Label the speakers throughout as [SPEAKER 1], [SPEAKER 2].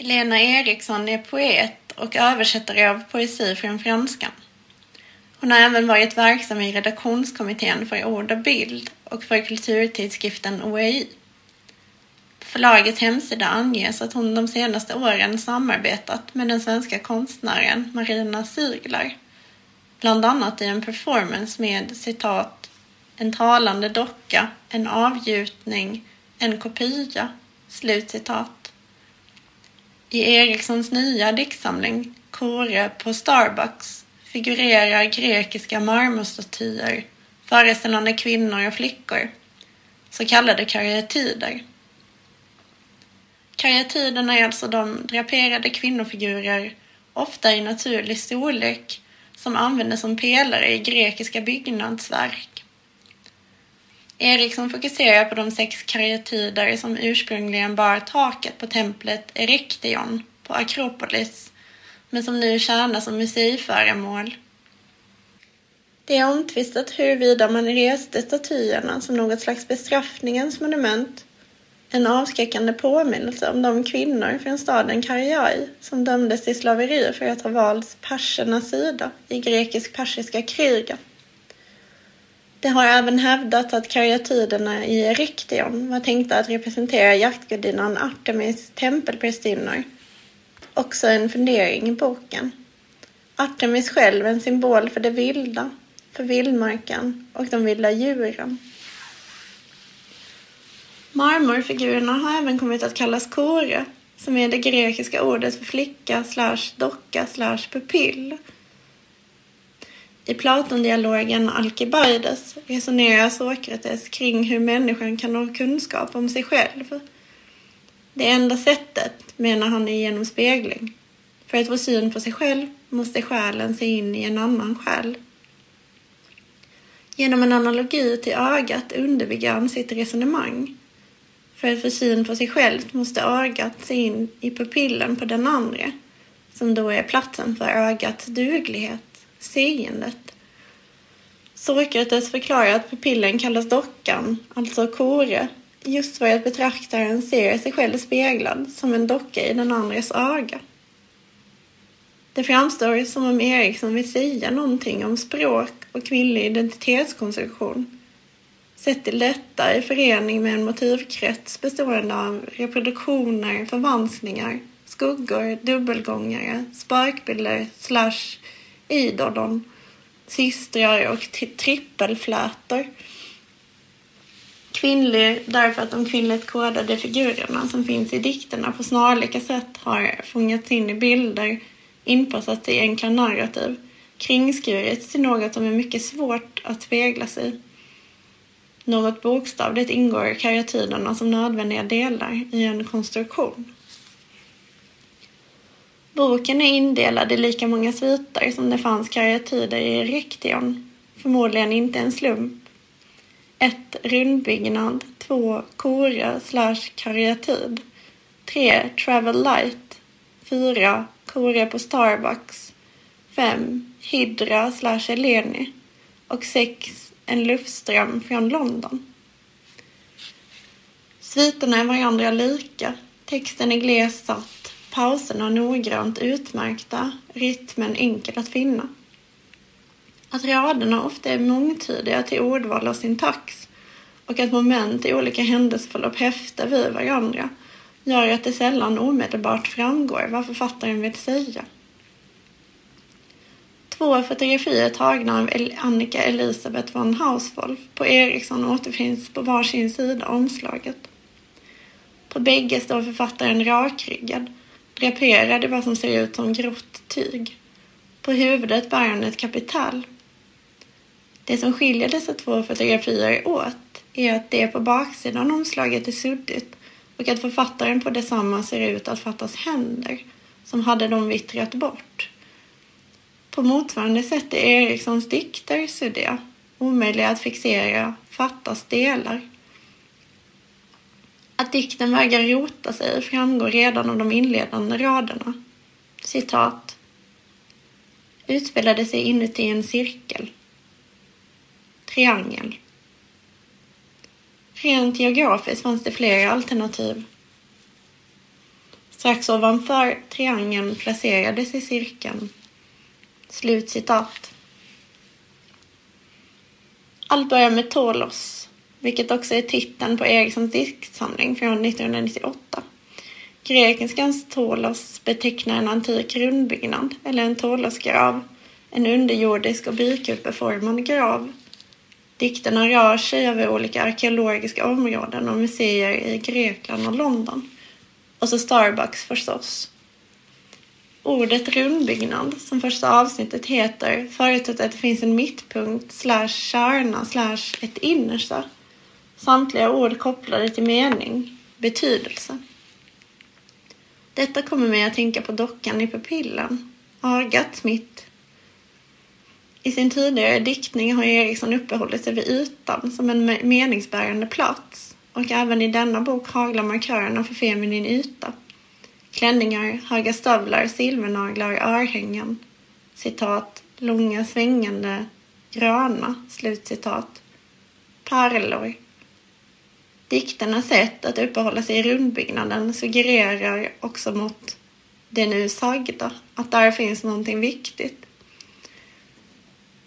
[SPEAKER 1] Helena Eriksson är poet och översättare av poesi från franskan. Hon har även varit verksam i redaktionskommittén för Ord och bild och för kulturtidskriften OEI. På förlagets hemsida anges att hon de senaste åren samarbetat med den svenska konstnären Marina Siglar, bland annat i en performance med citat en talande docka, en avgjutning, en kopia, slutcitat. I Erikssons nya diktsamling Kore på Starbucks figurerar grekiska marmorstatyer föreställande kvinnor och flickor, så kallade karyatider. Karyatiderna är alltså de draperade kvinnofigurer, ofta i naturlig storlek, som användes som pelare i grekiska byggnadsverk. Eriksson fokuserar på de sex karyatider som ursprungligen bar taket på templet Erechtheion på Akropolis, men som nu tjänar som museiföremål. Det är omtvistat huruvida man reste statyerna som något slags bestraffningens monument, en avskräckande påminnelse om de kvinnor från staden Karjai som dömdes till slaveri för att ha valt persernas sida i grekisk-persiska kriget. Det har även hävdats att karyatiderna i Erechtheion var tänkta att representera jaktgudinnan Artemis tempelprästinnor. Också en fundering i boken. Artemis själv en symbol för det vilda, för vildmarken och de vilda djuren. Marmorfigurerna har även kommit att kallas kore, som är det grekiska ordet för flicka slash docka slash pupill. I Platondialogen Alkibaides resonerar Sokrates kring hur människan kan ha kunskap om sig själv. Det enda sättet, menar han, är genom spegling. För att få syn på sig själv måste själen se in i en annan själ. Genom en analogi till ögat underbygger han sitt resonemang. För att få syn på sig själv måste ögat se in i pupillen på den andra, som då är platsen för ögats duglighet, seendet. Sokrates förklarar att pupillen kallas dockan, alltså kore, just för att betraktaren ser sig själv speglad som en docka i den andres öga. Det framstår som om Eriksson vill säga någonting om språk och kvinnlig identitetskonstruktion. Sett till detta i förening med en motivkrets bestående av reproduktioner, förvanskningar, skuggor, dubbelgångare, sparkbilder, slash, idolon, systrar och trippelflätor. Kvinnlig därför att de kvinnligt kodade figurerna som finns i dikterna på snarlika sätt har fångats in i bilder, inpassats i enkla narrativ, kringskurits till något som är mycket svårt att spegla sig något bokstavligt ingår karyatyderna som nödvändiga delar i en konstruktion. Boken är indelad i lika många sviter som det fanns karyatider i Rektion, förmodligen inte en slump. 1. Rundbyggnad 2. Kora slash karyatid 3. Travel light 4. Kora på Starbucks 5. Hydra slash Eleni och 6 en luftström från London. Sviterna är varandra lika. Texten är glest satt, pauserna noggrant utmärkta, rytmen enkel att finna. Att raderna ofta är mångtydiga till ordval och syntax och att moment i olika händelseförlopp häftar vid varandra gör att det sällan omedelbart framgår vad författaren vill säga. Två fotografier tagna av Annika Elisabeth von Hauswolf på Ericsson återfinns på varsin sida omslaget. På bägge står författaren rakryggad, draperade i vad som ser ut som grått tyg. På huvudet bär han ett kapital. Det som skiljer dessa två fotografier åt är att det på baksidan omslaget är suddigt och att författaren på detsamma ser ut att fattas händer som hade de vittrat bort. På motsvarande sätt är Erikssons dikter suddiga, omöjliga att fixera, fattas delar. Att dikten vägrar rota sig framgår redan av de inledande raderna. Citat. Utspelade sig inuti en cirkel. Triangel. Rent geografiskt fanns det flera alternativ. Strax ovanför triangeln placerades i cirkeln. Slutcitat. Allt börjar med Tolos, vilket också är titeln på Erikssons diktsamling från 1998. Grekiskans Tolos betecknar en antik rundbyggnad, eller en Tolosgrav, en underjordisk och bikupeformad grav. Dikterna rör sig över olika arkeologiska områden och museer i Grekland och London. Och så Starbucks förstås. Ordet rundbyggnad, som första avsnittet heter, förutsätter att det finns en mittpunkt slash kärna slash ett innersta. Samtliga ord kopplade till mening, betydelse. Detta kommer mig att tänka på dockan i pupillen, Agat mitt. I sin tidigare diktning har Eriksson uppehållit sig vid ytan som en meningsbärande plats och även i denna bok haglar markörerna för feminin yta. Klänningar, höga stövlar, silvernaglar, örhängen. Citat, långa svängande, gröna, slutcitat. Pärlor. Dikternas sätt att uppehålla sig i rundbyggnaden suggererar också mot det nu sagda, att där finns någonting viktigt.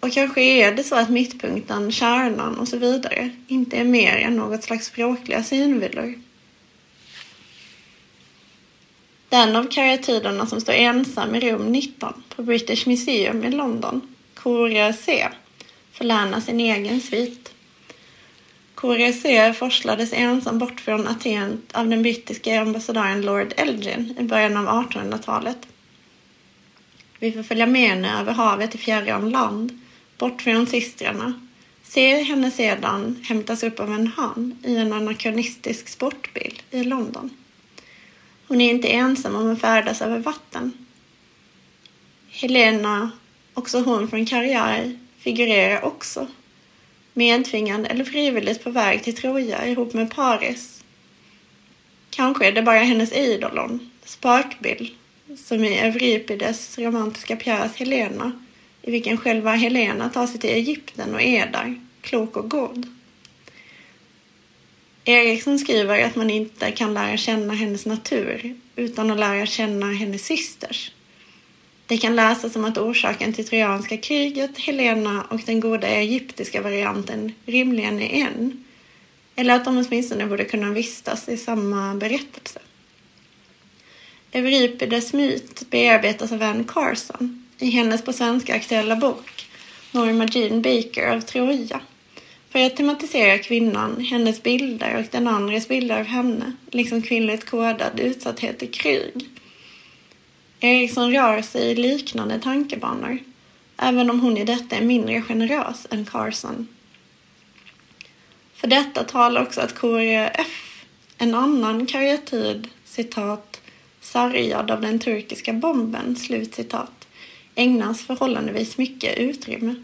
[SPEAKER 1] Och kanske är det så att mittpunkten, kärnan och så vidare inte är mer än något slags språkliga synvillor. Den av karyatiderna som står ensam i rum 19 på British Museum i London, Korea C, förlänar sin egen svit. Korea forslades ensam bort från Aten av den brittiska ambassadören Lord Elgin i början av 1800-talet. Vi får följa med henne över havet i fjärran land bort från systrarna. Se henne sedan hämtas upp av en han i en anakronistisk sportbil i London. Hon är inte ensam om att färdas över vatten. Helena, också hon från karriär, figurerar också. Medtvingad eller frivilligt på väg till Troja ihop med Paris. Kanske är det bara hennes idolon, Sparkbill, som i Euripides romantiska pjäs Helena i vilken själva Helena tar sig till Egypten och är där, klok och god. Eriksson skriver att man inte kan lära känna hennes natur utan att lära känna hennes systers. Det kan läsas som att orsaken till trojanska kriget, Helena och den goda egyptiska varianten rimligen är en. Eller att de åtminstone borde kunna vistas i samma berättelse. Euripides myt bearbetas av Anne Carson i hennes på svenska aktuella bok Norma Jean Baker av Troja för att tematisera kvinnan, hennes bilder och den andres bilder av henne, liksom kvinnligt kodad utsatthet i krig. Eriksson rör sig i liknande tankebanor, även om hon i detta är mindre generös än Carson. För detta talar också att Korea F, en annan karyatid, citat, sargad av den turkiska bomben, slutcitat, ägnas förhållandevis mycket utrymme.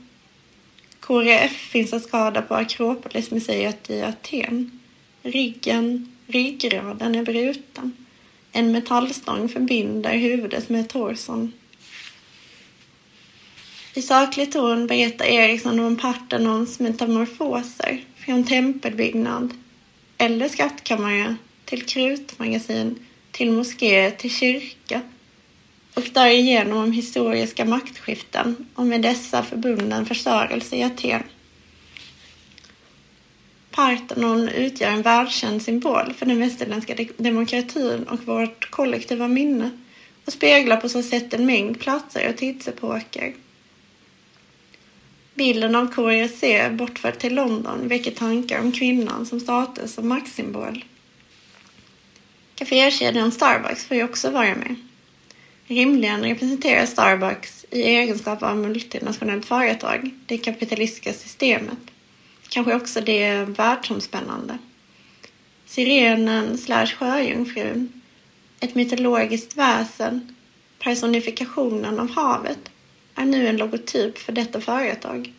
[SPEAKER 1] KRF finns att skada på Akropolismuseet i Aten. Ryggen, ryggraden är bruten. En metallstång förbinder huvudet med torson. I saklig ton berättar Eriksson om Partenons metamorfoser från tempelbyggnad eller skattkammare till krutmagasin till moské till kyrka och därigenom om historiska maktskiften och med dessa förbunden förstörelse i Aten. Parthenon utgör en världskänd symbol för den västerländska demokratin och vårt kollektiva minne och speglar på så sätt en mängd platser och tidsepoker. Bilden av KRC bortförd till London väcker tankar om kvinnan som status och maktsymbol. Cafékedjan Starbucks får ju också vara med. Rimligen representerar Starbucks i egenskap av multinationellt företag det kapitalistiska systemet. Kanske också det världsomspännande. Sirenen slash sjöjungfrun, ett mytologiskt väsen, personifikationen av havet, är nu en logotyp för detta företag.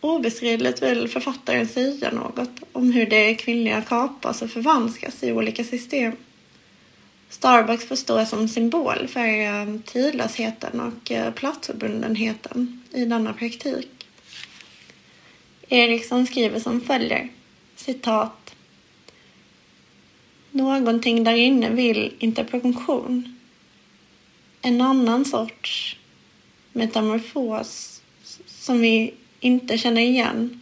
[SPEAKER 1] Obestridligt vill författaren säga något om hur det kvinnliga kapas och förvanskas i olika system. Starbucks får stå som symbol för eh, tidlösheten och eh, platsförbundenheten i denna praktik. Eriksson skriver som följer, citat. Någonting där inne vill interpunktion. En annan sorts metamorfos som vi inte känner igen.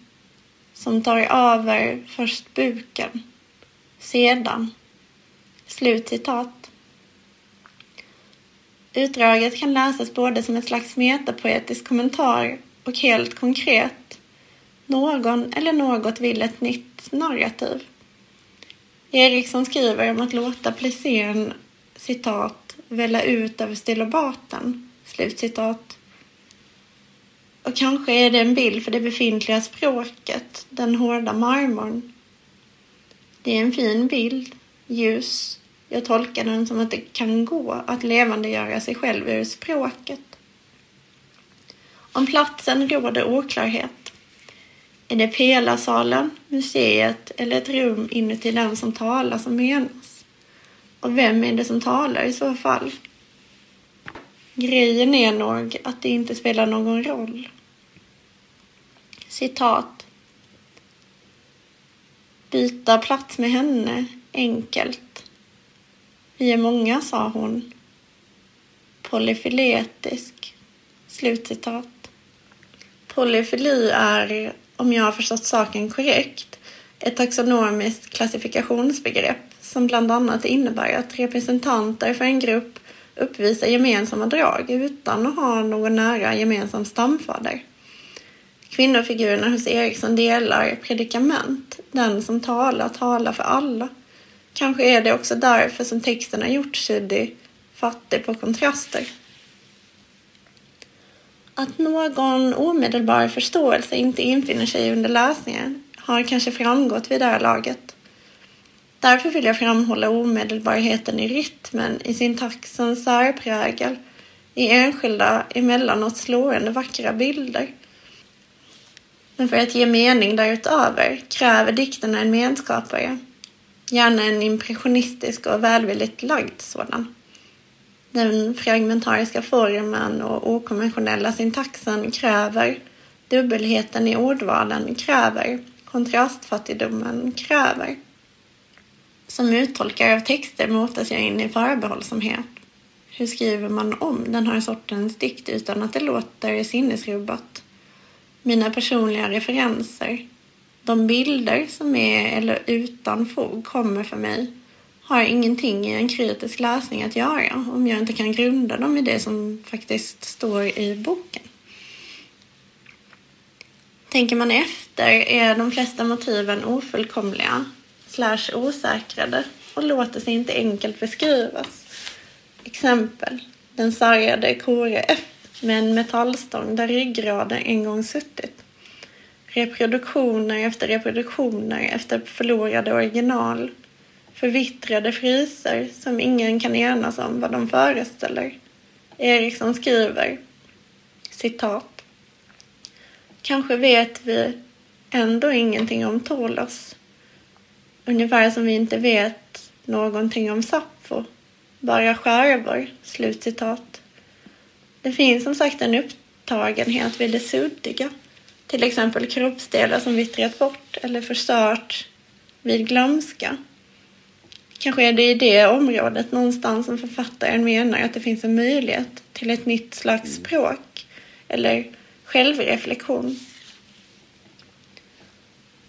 [SPEAKER 1] Som tar över först buken, sedan. Slutcitat. Utdraget kan läsas både som en slags metapoetisk kommentar och helt konkret. Någon eller något vill ett nytt narrativ. Eriksson skriver om att låta plicén citat välla ut över stilobaten. Slutcitat. Och kanske är det en bild för det befintliga språket, den hårda marmorn. Det är en fin bild, ljus. Jag tolkar den som att det kan gå att levandegöra sig själv ur språket. Om platsen råder oklarhet. Är det pelarsalen, museet eller ett rum inuti den som talar som menas? Och vem är det som talar i så fall? Grejen är nog att det inte spelar någon roll. Citat. Byta plats med henne, enkelt. Vi är många, sa hon. Polyfiletisk. Slutcitat. Polyfili är, om jag har förstått saken korrekt, ett taxonomiskt klassifikationsbegrepp som bland annat innebär att representanter för en grupp uppvisar gemensamma drag utan att ha någon nära gemensam stamfader. Kvinnofigurerna hos Eriksson delar predikament. Den som talar, talar för alla. Kanske är det också därför som texten har gjort suddig, fattig på kontraster. Att någon omedelbar förståelse inte infinner sig under läsningen har kanske framgått vid det här laget. Därför vill jag framhålla omedelbarheten i rytmen, i syntaxens särprägel, i enskilda, emellanåt slående vackra bilder. Men för att ge mening därutöver kräver dikterna en medskapare, gärna en impressionistisk och välvilligt lagd sådan. Den fragmentariska formen och okonventionella syntaxen kräver, dubbelheten i ordvalen kräver, kontrastfattigdomen kräver. Som uttolkare av texter motas jag in i förbehållsamhet. Hur skriver man om den här sortens dikt utan att det låter sinnesrubbat? Mina personliga referenser, de bilder som är eller utan fog kommer för mig har ingenting i en kritisk läsning att göra om jag inte kan grunda dem i det som faktiskt står i boken. Tänker man efter är de flesta motiven ofullkomliga slash osäkrade och låter sig inte enkelt beskrivas. Exempel. Den sargade Kore F med en metallstång där ryggraden en gång suttit. Reproduktioner efter reproduktioner efter förlorade original förvittrade friser som ingen kan enas om vad de föreställer. Eriksson skriver citat. Kanske vet vi ändå ingenting om Tolos. Ungefär som vi inte vet någonting om Sappho. Bara skärvor. Slutcitat. Det finns som sagt en upptagenhet vid det suddiga. Till exempel kroppsdelar som vittrat bort eller förstört vid glömska. Kanske är det i det området någonstans som författaren menar att det finns en möjlighet till ett nytt slags språk eller självreflektion.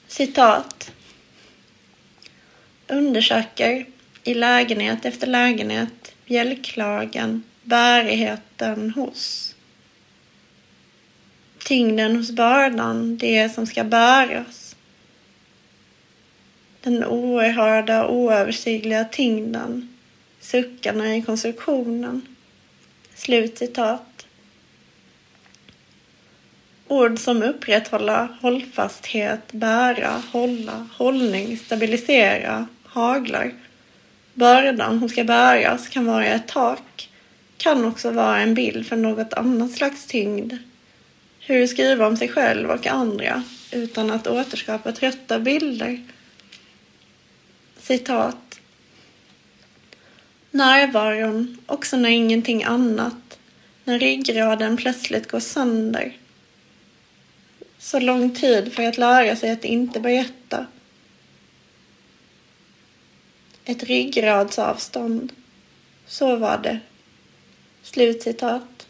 [SPEAKER 1] Citat. Undersöker i lägenhet efter lägenhet bjälklagen, bärigheten hos. Tyngden hos bördan, det som ska bäras den oerhörda, oöversigliga tyngden, suckarna i konstruktionen. Slutcitat. Ord som upprätthålla, hållfasthet, bära, hålla, hållning, stabilisera, haglar. Bördan som ska bäras kan vara ett tak, kan också vara en bild för något annat slags tyngd. Hur skriva om sig själv och andra utan att återskapa trötta bilder citat. Närvaron, också när ingenting annat, när ryggraden plötsligt går sönder. Så lång tid för att lära sig att inte berätta. Ett ryggradsavstånd. Så var det. Slutcitat.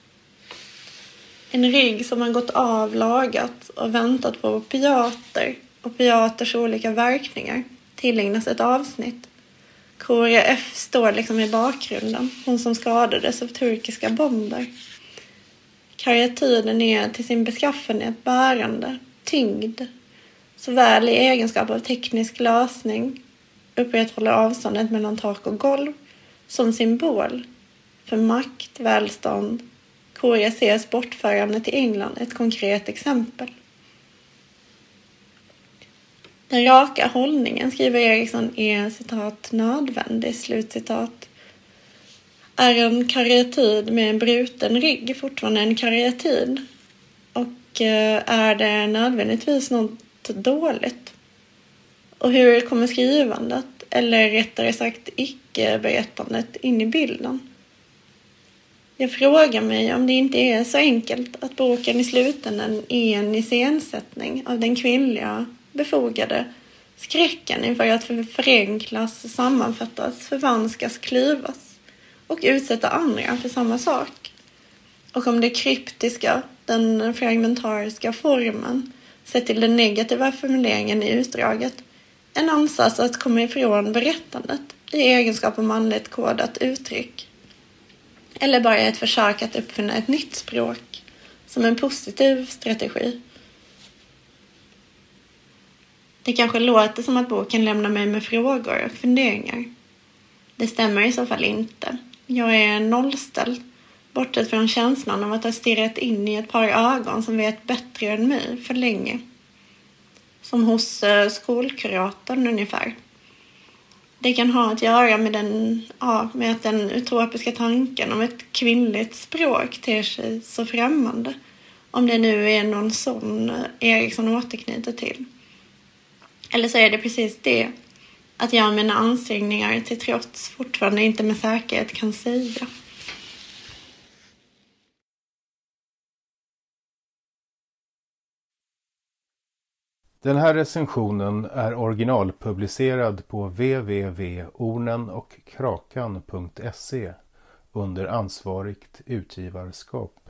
[SPEAKER 1] En rygg som har gått av lagat och väntat på opiater, opiaters olika verkningar, tillägnas ett avsnitt. Korea F står liksom i bakgrunden, hon som skadades av turkiska bomber. Karyatiden är till sin beskaffenhet bärande, tyngd, såväl i egenskap av teknisk lösning, upprätthåller avståndet mellan tak och golv, som symbol för makt, välstånd. Korea ses bortförande till England ett konkret exempel. Den raka hållningen, skriver Eriksson, är citat nödvändig, slutcitat. Är en karyatid med en bruten rygg fortfarande en karyatid? Och eh, är det nödvändigtvis något dåligt? Och hur kommer skrivandet, eller rättare sagt icke-berättandet, in i bilden? Jag frågar mig om det inte är så enkelt att boken i slutändan är en iscensättning av den kvinnliga befogade skräcken inför att förenklas, sammanfattas, förvanskas, klyvas och utsätta andra för samma sak. Och om det kryptiska, den fragmentariska formen, sett till den negativa formuleringen i utdraget, en ansats att komma ifrån berättandet i egenskap av manligt kodat uttryck. Eller bara ett försök att uppfinna ett nytt språk som en positiv strategi det kanske låter som att boken lämnar mig med frågor och funderingar. Det stämmer i så fall inte. Jag är nollställd, bortsett från känslan av att ha stirrat in i ett par ögon som vet bättre än mig för länge. Som hos eh, skolkuratorn ungefär. Det kan ha att göra med, den, ja, med att den utopiska tanken om ett kvinnligt språk ter sig så främmande. Om det nu är någon sån eh, Eriksson återknyter till. Eller så är det precis det, att jag mina ansträngningar till trots fortfarande inte med säkerhet kan säga.
[SPEAKER 2] Den här recensionen är originalpublicerad på www.ornenochkrakan.se under ansvarigt utgivarskap.